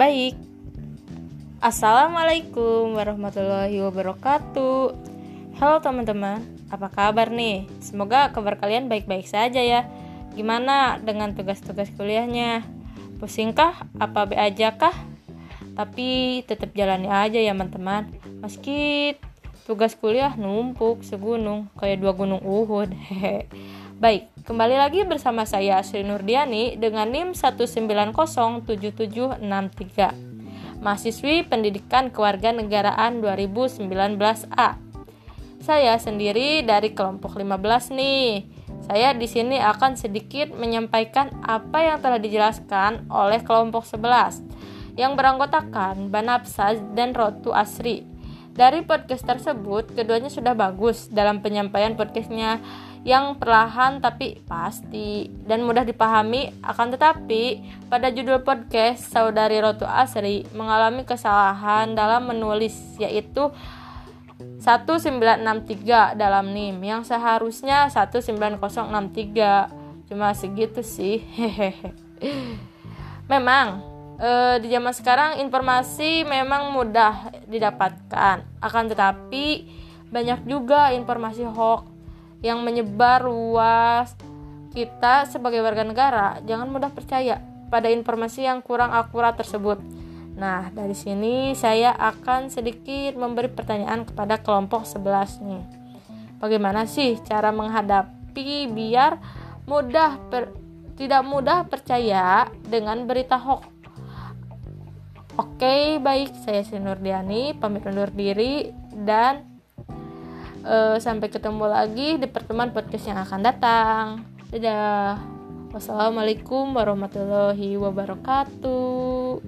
baik. Assalamualaikum warahmatullahi wabarakatuh. Halo teman-teman, apa kabar nih? Semoga kabar kalian baik-baik saja ya. Gimana dengan tugas-tugas kuliahnya? Pusingkah? Apa be aja kah? Tapi tetap jalani aja ya teman-teman. Meski tugas kuliah numpuk segunung kayak dua gunung Uhud. Hehe. Baik, kembali lagi bersama saya Sri Nurdiani dengan NIM 1907763 mahasiswi Pendidikan Kewarganegaraan 2019A. Saya sendiri dari kelompok 15 nih. Saya di sini akan sedikit menyampaikan apa yang telah dijelaskan oleh kelompok 11 yang beranggotakan Banapsa dan Rotu Asri. Dari podcast tersebut, keduanya sudah bagus dalam penyampaian podcastnya yang perlahan tapi pasti. Dan mudah dipahami akan tetapi pada judul podcast saudari Rotu Asri mengalami kesalahan dalam menulis yaitu 1963 dalam NIM yang seharusnya 19063 cuma segitu sih. Hehehe memang e, di zaman sekarang informasi memang mudah didapatkan. Akan tetapi banyak juga informasi hoax yang menyebar luas kita sebagai warga negara jangan mudah percaya pada informasi yang kurang akurat tersebut. Nah, dari sini saya akan sedikit memberi pertanyaan kepada kelompok 11 nih. Bagaimana sih cara menghadapi biar mudah per, tidak mudah percaya dengan berita hoax? Oke, baik. Saya Sinurdiani, pamit undur diri dan uh, sampai ketemu lagi di pertemuan podcast yang akan datang. Dadah. Wassalamualaikum warahmatullahi wabarakatuh.